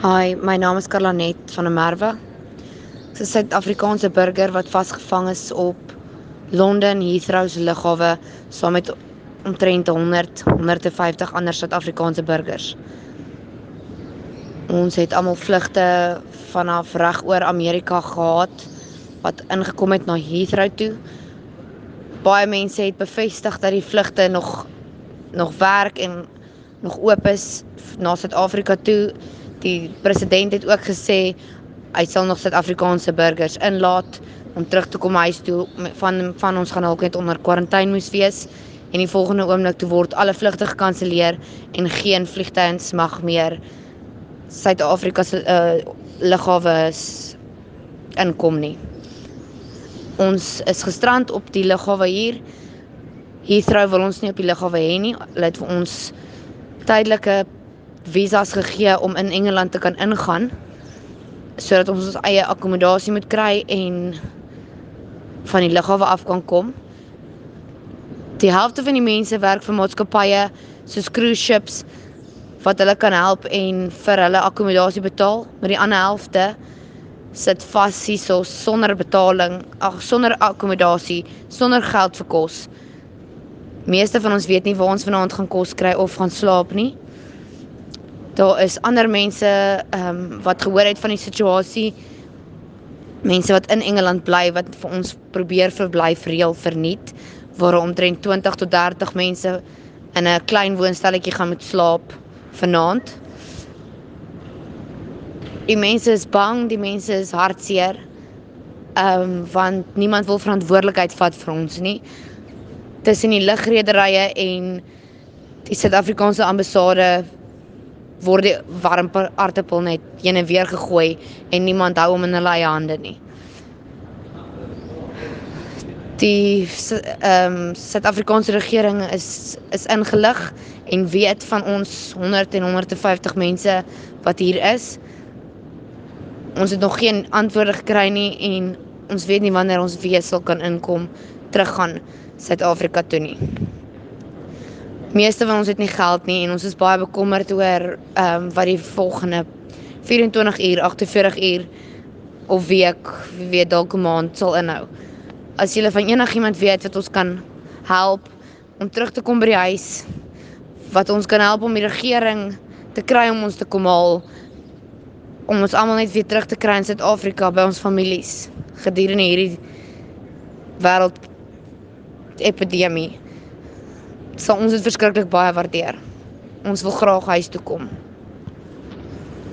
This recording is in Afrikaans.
Hi, my naam is Carlanet van der Merwe. Ek's 'n Suid-Afrikaanse burger wat vasgevang is op Londen Heathrow se lughawe saam met omtrent 100 150 ander Suid-Afrikaanse burgers. Ons het almal vlugte vanaf reg oor Amerika gehad wat ingekom het na Heathrow toe. Baie mense het bevestig dat die vlugte nog nog werk en nog oop is na Suid-Afrika toe die president het ook gesê hy sal nog Suid-Afrikaanse burgers inlaat om terug te kom huis toe van van ons gaan ook net onder kwarantyne moes wees en die volgende oomblik toe word alle vlugte gekanselleer en geen vliegtuie mag meer Suid-Afrika se uh, lughawe inkom nie. Ons is gestrand op die lughawe hier. Heathrow wil ons nie op die lughawe hê nie. Hulle het vir ons tydelike visas gegee om in Engeland te kan ingaan sodat ons ons eie akkommodasie moet kry en van die lughawe af kan kom. Die helfte van die mense werk vir maatskappye soos cruise ships wat hulle kan help en vir hulle akkommodasie betaal, maar die ander helfte sit vas hierso sonder betaling, ag sonder akkommodasie, sonder geld vir kos. Meeste van ons weet nie waar ons vanaand gaan kos kry of gaan slaap nie. Daar is ander mense ehm um, wat gehoor het van die situasie. Mense wat in Engeland bly wat vir ons probeer verblyf reël verniet waar omtrent 20 tot 30 mense in 'n klein woonstelletjie gaan moet slaap vanaand. Die mense is bang, die mense is hartseer. Ehm um, want niemand wil verantwoordelikheid vat vir ons nie. Tussen die lugrederye en die Suid-Afrikaanse ambassade word die warm aartappel net heen en weer gegooi en niemand hou hom in hulle eie hande nie. Die ehm um, Suid-Afrikaanse regering is is ingelig en weet van ons 100 en 150 mense wat hier is. Ons het nog geen antwoorde gekry nie en ons weet nie wanneer ons weer sal kan inkom teruggaan Suid-Afrika toe nie meeste van ons het nie geld nie en ons is baie bekommerd oor ehm um, wat die volgende 24 uur, 48 uur of week, wie weet dalk 'n maand sal inhou. As jy van enigiemand weet wat ons kan help om terug te kom by die huis, wat ons kan help om die regering te kry om ons te kom haal om ons almal net weer terug te kry in Suid-Afrika by ons families gedurende hierdie wêreld epidemie sal ons dit verskriklik baie waardeer. Ons wil graag huis toe kom.